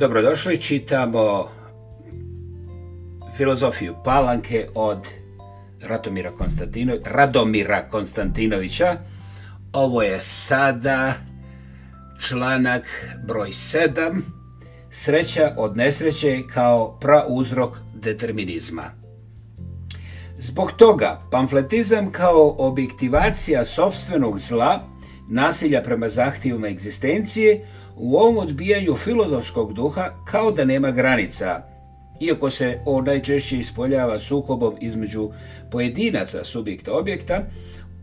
Dobrodošli, čitamo filozofiju Palanke od Ratomira Konstantino, Radomira Konstantinovića. Ovo je sada članak broj 7. Sreća od nesreće kao prauzrok determinizma. Zbog toga pamfletizam kao objektivacija sobstvenog zla, nasilja prema zahtjevima egzistencije, u ovom odbijanju filozofskog duha kao da nema granica, iako se on najčešće ispoljava sukobom između pojedinaca subjekta objekta,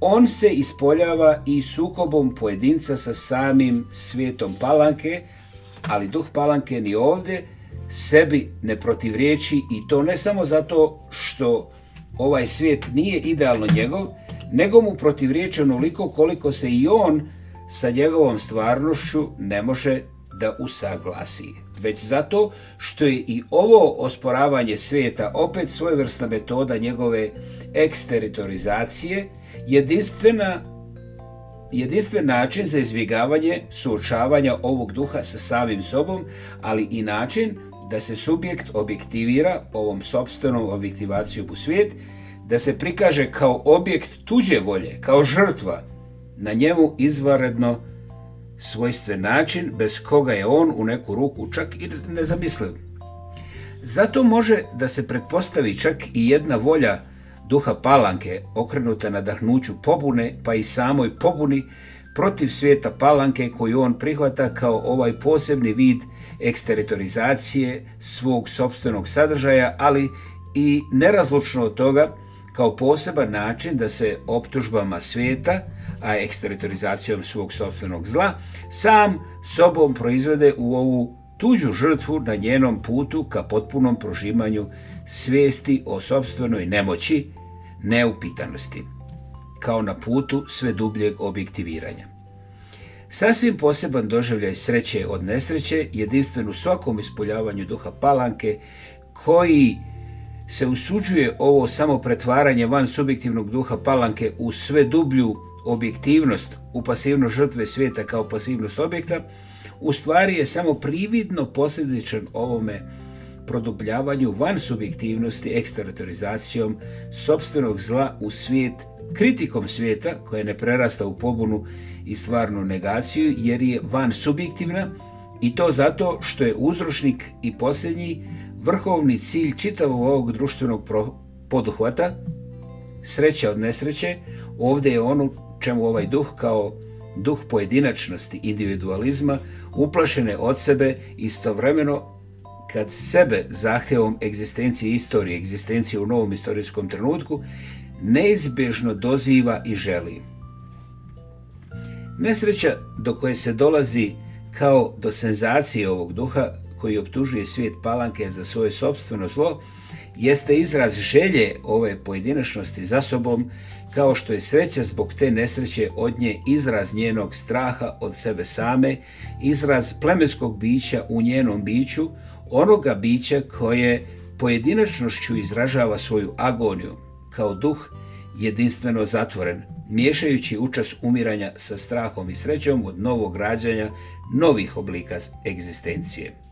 on se ispoljava i sukobom pojedinca sa samim svijetom palanke, ali duh palanke ni ovdje sebi ne protivriječi i to ne samo zato što ovaj svijet nije idealno njegov, nego mu protivriječi onoliko koliko se i on sa njegovom stvarnošću ne može da usaglasi. Već zato što je i ovo osporavanje svijeta opet svojevrsna metoda njegove eksteritorizacije, jedinstvena, jedinstven način za izbjegavanje suočavanja ovog duha sa samim sobom, ali i način da se subjekt objektivira ovom sobstvenom objektivacijom u svijet, da se prikaže kao objekt tuđe volje, kao žrtva, na njemu izvaredno svojstven način bez koga je on u neku ruku čak i nezamisliv. Zato može da se pretpostavi čak i jedna volja duha palanke okrenuta na dahnuću pobune pa i samoj pobuni protiv svijeta palanke koju on prihvata kao ovaj posebni vid eksteritorizacije svog sobstvenog sadržaja, ali i nerazlučno od toga kao poseban način da se optužbama svijeta, a eksteritorizacijom svog sobstvenog zla, sam sobom proizvede u ovu tuđu žrtvu na njenom putu ka potpunom prožimanju svijesti o sobstvenoj nemoći, neupitanosti, kao na putu sve dubljeg objektiviranja. Sasvim poseban doživljaj sreće od nesreće, jedinstven u svakom ispoljavanju duha palanke, koji se usuđuje ovo samo pretvaranje van subjektivnog duha palanke u sve dublju objektivnost u pasivnost žrtve svijeta kao pasivnost objekta, u stvari je samo prividno posljedičan ovome produbljavanju van subjektivnosti eksteritorizacijom sobstvenog zla u svijet kritikom svijeta koja ne prerasta u pobunu i stvarnu negaciju jer je van subjektivna i to zato što je uzročnik i posljednji vrhovni cilj čitavog ovog društvenog poduhvata, sreća od nesreće, ovdje je ono čemu ovaj duh kao duh pojedinačnosti, individualizma, uplašene od sebe istovremeno kad sebe zahtjevom egzistencije istorije, egzistencije u novom istorijskom trenutku, neizbježno doziva i želi. Nesreća do koje se dolazi kao do senzacije ovog duha koji optužuje svijet Palanke za svoje sobstveno zlo, jeste izraz želje ove pojedinačnosti za sobom, kao što je sreća zbog te nesreće od nje izraz njenog straha od sebe same, izraz plemenskog bića u njenom biću, onoga bića koje pojedinačnošću izražava svoju agoniju, kao duh jedinstveno zatvoren, miješajući učas umiranja sa strahom i srećom od novog rađanja novih oblika egzistencije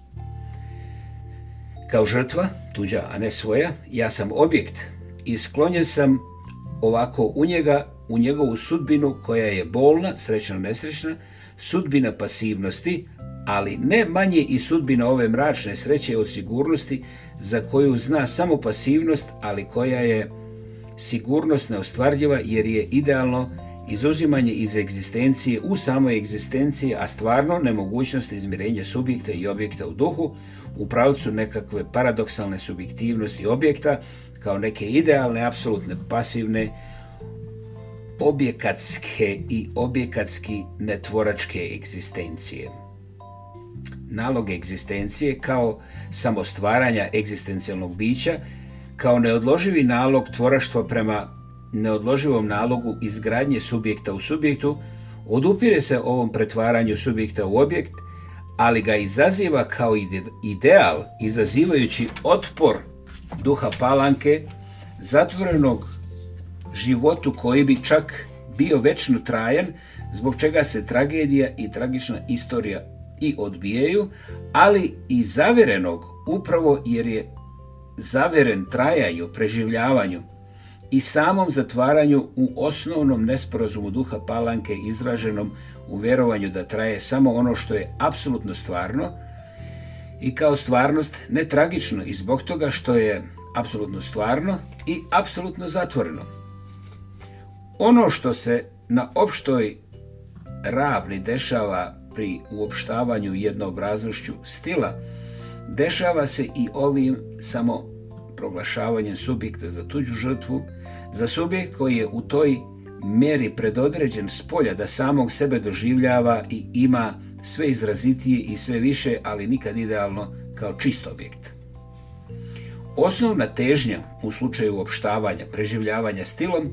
kao žrtva, tuđa, a ne svoja, ja sam objekt i sklonjen sam ovako u njega, u njegovu sudbinu koja je bolna, srećna, nesrećna, sudbina pasivnosti, ali ne manje i sudbina ove mračne sreće od sigurnosti za koju zna samo pasivnost, ali koja je sigurnost neostvarljiva jer je idealno izuzimanje iz egzistencije u samoj egzistenciji, a stvarno nemogućnost izmirenja subjekta i objekta u duhu, u pravcu nekakve paradoksalne subjektivnosti objekta kao neke idealne, apsolutne, pasivne, objekatske i objekatski netvoračke egzistencije. Nalog egzistencije kao samostvaranja egzistencijalnog bića, kao neodloživi nalog tvoraštva prema neodloživom nalogu izgradnje subjekta u subjektu, odupire se ovom pretvaranju subjekta u objekt ali ga izaziva kao ideal, izazivajući otpor duha palanke, zatvorenog životu koji bi čak bio večno trajan, zbog čega se tragedija i tragična istorija i odbijaju, ali i zaverenog upravo jer je zaveren trajanju, preživljavanju, i samom zatvaranju u osnovnom nesporazumu duha palanke izraženom u vjerovanju da traje samo ono što je apsolutno stvarno i kao stvarnost ne tragično i zbog toga što je apsolutno stvarno i apsolutno zatvoreno. Ono što se na opštoj ravni dešava pri uopštavanju jednoobraznošću stila, dešava se i ovim samo proglašavanjem subjekta za tuđu žrtvu, za subjekt koji je u toj meri predodređen s polja da samog sebe doživljava i ima sve izrazitije i sve više, ali nikad idealno kao čist objekt. Osnovna težnja u slučaju opštavanja, preživljavanja stilom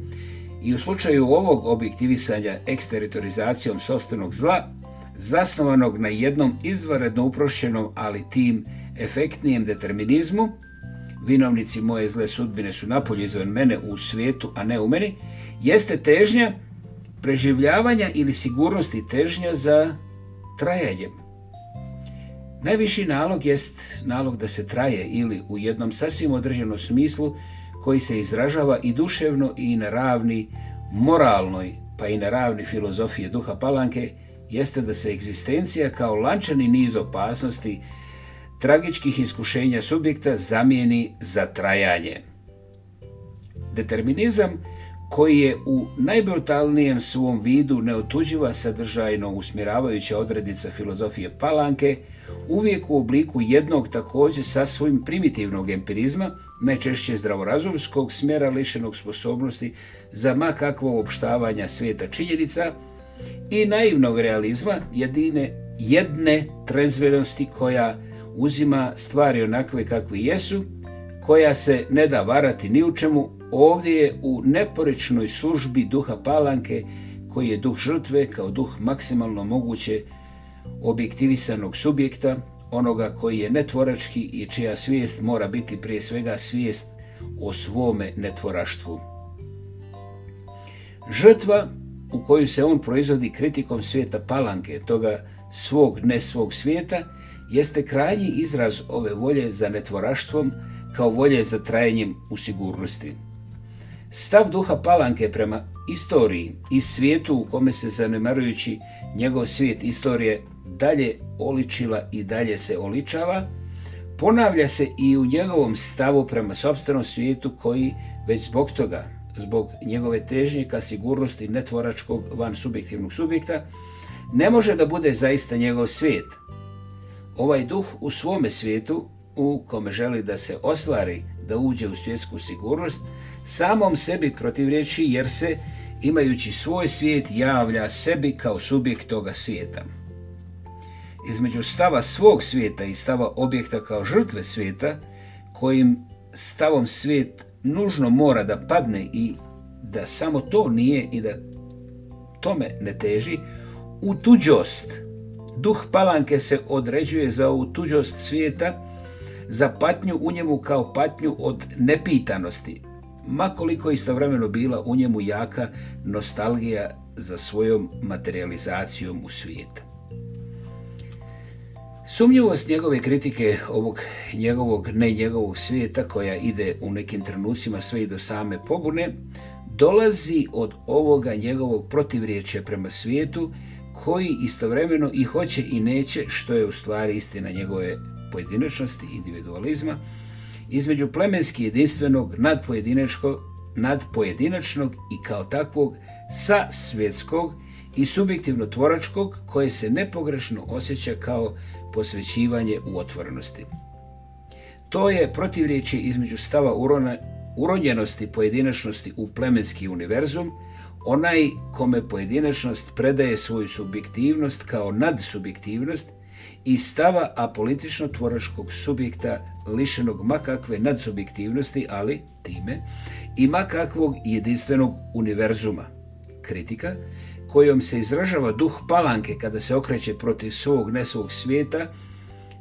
i u slučaju ovog objektivisanja eksteritorizacijom sobstvenog zla, zasnovanog na jednom izvanredno uprošćenom, ali tim efektnijem determinizmu, vinovnici moje zle sudbine su napolje izvan mene u svijetu, a ne u meni, jeste težnja preživljavanja ili sigurnosti težnja za trajanjem. Najviši nalog jest nalog da se traje ili u jednom sasvim određenom smislu koji se izražava i duševno i na ravni moralnoj pa i na ravni filozofije duha palanke jeste da se egzistencija kao lančani niz opasnosti tragičkih iskušenja subjekta zamijeni za trajanje. Determinizam koji je u najbrutalnijem svom vidu neotuđiva sadržajno usmjeravajuća odrednica filozofije Palanke, uvijek u obliku jednog također svojim primitivnog empirizma, najčešće zdravorazumskog smjera lišenog sposobnosti za makakvo opštavanja svijeta činjenica i naivnog realizma jedine jedne trezvenosti koja uzima stvari onakve kakvi jesu, koja se ne da varati ni u čemu, ovdje je u neporečnoj službi duha palanke, koji je duh žrtve kao duh maksimalno moguće objektivisanog subjekta, onoga koji je netvorački i čija svijest mora biti prije svega svijest o svome netvoraštvu. Žrtva u koju se on proizvodi kritikom svijeta palanke, toga svog ne svog svijeta, jeste krajnji izraz ove volje za netvoraštvom kao volje za trajanjem u sigurnosti. Stav duha Palanke prema istoriji i svijetu u kome se zanemarujući njegov svijet istorije dalje oličila i dalje se oličava, ponavlja se i u njegovom stavu prema sobstvenom svijetu koji već zbog toga, zbog njegove težnje ka sigurnosti netvoračkog van subjektivnog subjekta, ne može da bude zaista njegov svijet – Ovaj duh u svome svijetu u kome želi da se ostvari, da uđe u svjetsku sigurnost, samom sebi protivriječi jer se, imajući svoj svijet, javlja sebi kao subjekt toga svijeta. Između stava svog svijeta i stava objekta kao žrtve svijeta, kojim stavom svijet nužno mora da padne i da samo to nije i da tome ne teži, u tuđost – Duh palanke se određuje za ovu tuđost svijeta, za patnju u njemu kao patnju od nepitanosti, makoliko istovremeno bila u njemu jaka nostalgija za svojom materializacijom u svijetu. Sumnjivost njegove kritike ovog njegovog, ne njegovog svijeta koja ide u nekim trenucima sve i do same pobune, dolazi od ovoga njegovog protivriječja prema svijetu koji istovremeno i hoće i neće, što je u stvari istina njegove pojedinačnosti, individualizma, između plemenski jedinstvenog, nadpojedinačnog i kao takvog sa svjetskog i subjektivno tvoračkog koje se nepogrešno osjeća kao posvećivanje u otvorenosti. To je protivriječi između stava uronjenosti pojedinačnosti u plemenski univerzum, onaj kome pojedinačnost predaje svoju subjektivnost kao nadsubjektivnost i stava apolitično tvoračkog subjekta lišenog makakve nadsubjektivnosti, ali time, i makakvog jedinstvenog univerzuma. Kritika kojom se izražava duh palanke kada se okreće protiv svog nesvog svijeta,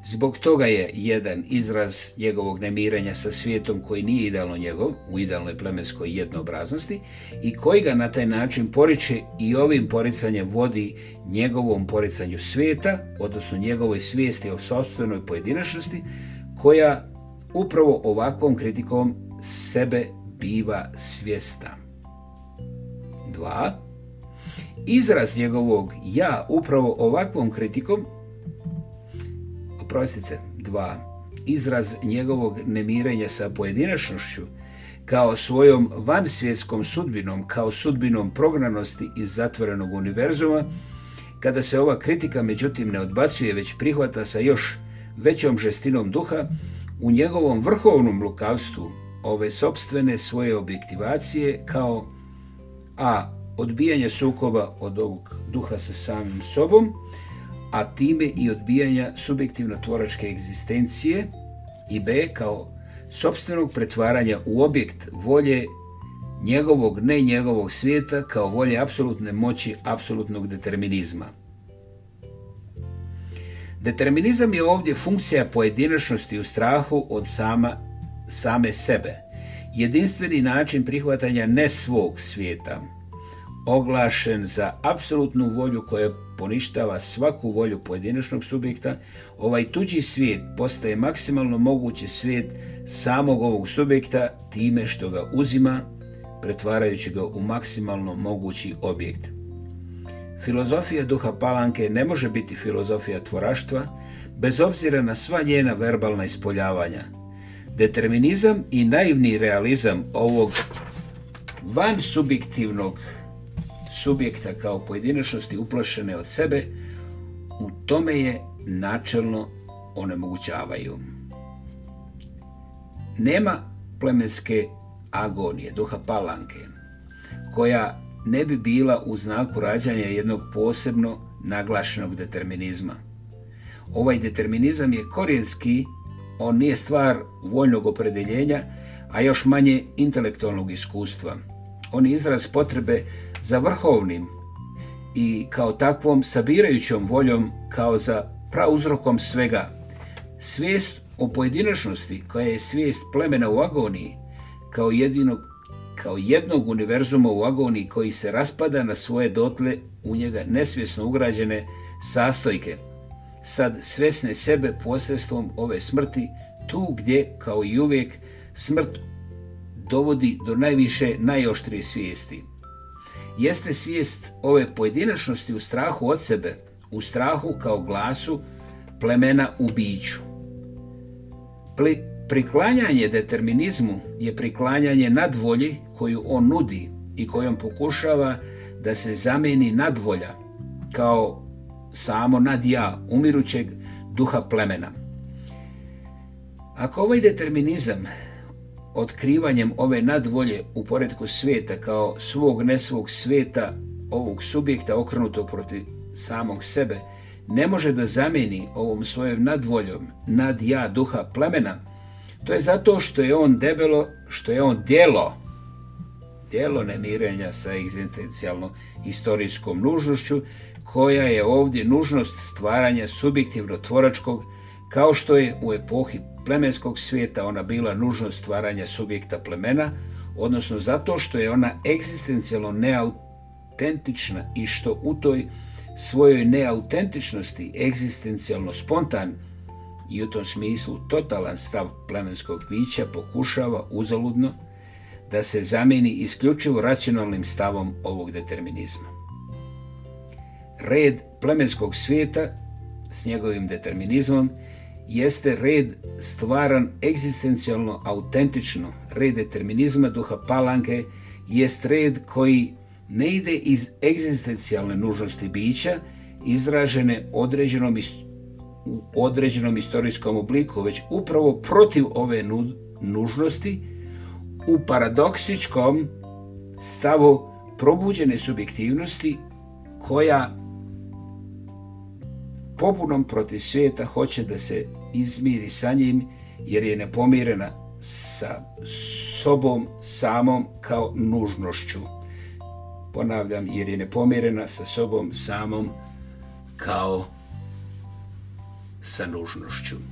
Zbog toga je jedan izraz njegovog nemirenja sa svijetom koji nije idealno njegov, u idealnoj plemenskoj jednoobraznosti, i koji ga na taj način poriče i ovim poricanjem vodi njegovom poricanju svijeta, odnosno njegovoj svijesti o sobstvenoj pojedinačnosti, koja upravo ovakvom kritikom sebe biva svijesta. 2. Izraz njegovog ja upravo ovakvom kritikom oprostite, dva, izraz njegovog nemirenja sa pojedinačnošću, kao svojom vansvjetskom sudbinom, kao sudbinom prognanosti iz zatvorenog univerzuma, kada se ova kritika međutim ne odbacuje, već prihvata sa još većom žestinom duha, u njegovom vrhovnom lukavstvu ove sobstvene svoje objektivacije kao a. odbijanje sukoba od ovog duha sa samim sobom, a time i odbijanja subjektivno tvoračke egzistencije i b kao sobstvenog pretvaranja u objekt volje njegovog ne njegovog svijeta kao volje apsolutne moći apsolutnog determinizma. Determinizam je ovdje funkcija pojedinačnosti u strahu od sama, same sebe, jedinstveni način prihvatanja ne svog svijeta, oglašen za apsolutnu volju koja poništava svaku volju pojedinačnog subjekta, ovaj tuđi svijet postaje maksimalno mogući svijet samog ovog subjekta time što ga uzima, pretvarajući ga u maksimalno mogući objekt. Filozofija duha palanke ne može biti filozofija tvoraštva, bez obzira na sva njena verbalna ispoljavanja. Determinizam i naivni realizam ovog van subjektivnog subjekta kao pojedinačnosti uplašene od sebe, u tome je načelno onemogućavaju. Nema plemenske agonije, duha palanke, koja ne bi bila u znaku rađanja jednog posebno naglašenog determinizma. Ovaj determinizam je korijenski, on nije stvar voljnog opredeljenja, a još manje intelektualnog iskustva. On je izraz potrebe za vrhovnim i kao takvom sabirajućom voljom kao za prauzrokom svega. Svijest o pojedinačnosti koja je svijest plemena u agoniji kao jedinog kao jednog univerzuma u agoniji koji se raspada na svoje dotle u njega nesvjesno ugrađene sastojke. Sad svesne sebe posredstvom ove smrti tu gdje, kao i uvijek, smrt dovodi do najviše najoštrije svijesti. Jeste svijest ove pojedinačnosti u strahu od sebe, u strahu kao glasu plemena u biću. priklanjanje determinizmu je priklanjanje nadvolji koju on nudi i kojom pokušava da se zameni nadvolja kao samo nadja umirućeg duha plemena. Ako ovaj determinizam otkrivanjem ove nadvolje u poredku svijeta kao svog nesvog svijeta ovog subjekta okrenutog protiv samog sebe ne može da zameni ovom svojom nadvoljom nad ja duha plemena to je zato što je on debelo što je on djelo djelo nemirenja sa egzistencijalno istorijskom nužnošću koja je ovdje nužnost stvaranja subjektivno tvoračkog kao što je u epohi plemenskog svijeta ona bila nužnost stvaranja subjekta plemena, odnosno zato što je ona egzistencijalno neautentična i što u toj svojoj neautentičnosti egzistencijalno spontan i u tom smislu totalan stav plemenskog bića pokušava uzaludno da se zamijeni isključivo racionalnim stavom ovog determinizma. Red plemenskog svijeta s njegovim determinizmom jeste red stvaran egzistencijalno autentično. Red determinizma duha palanke jest red koji ne ide iz egzistencijalne nužnosti bića, izražene određenom u određenom istorijskom obliku, već upravo protiv ove nužnosti u paradoksičkom stavu probuđene subjektivnosti koja pobunom protiv svijeta hoće da se izmiri sa njim jer je nepomirena sa sobom samom kao nužnošću. Ponavljam, jer je nepomirena sa sobom samom kao sa nužnošću.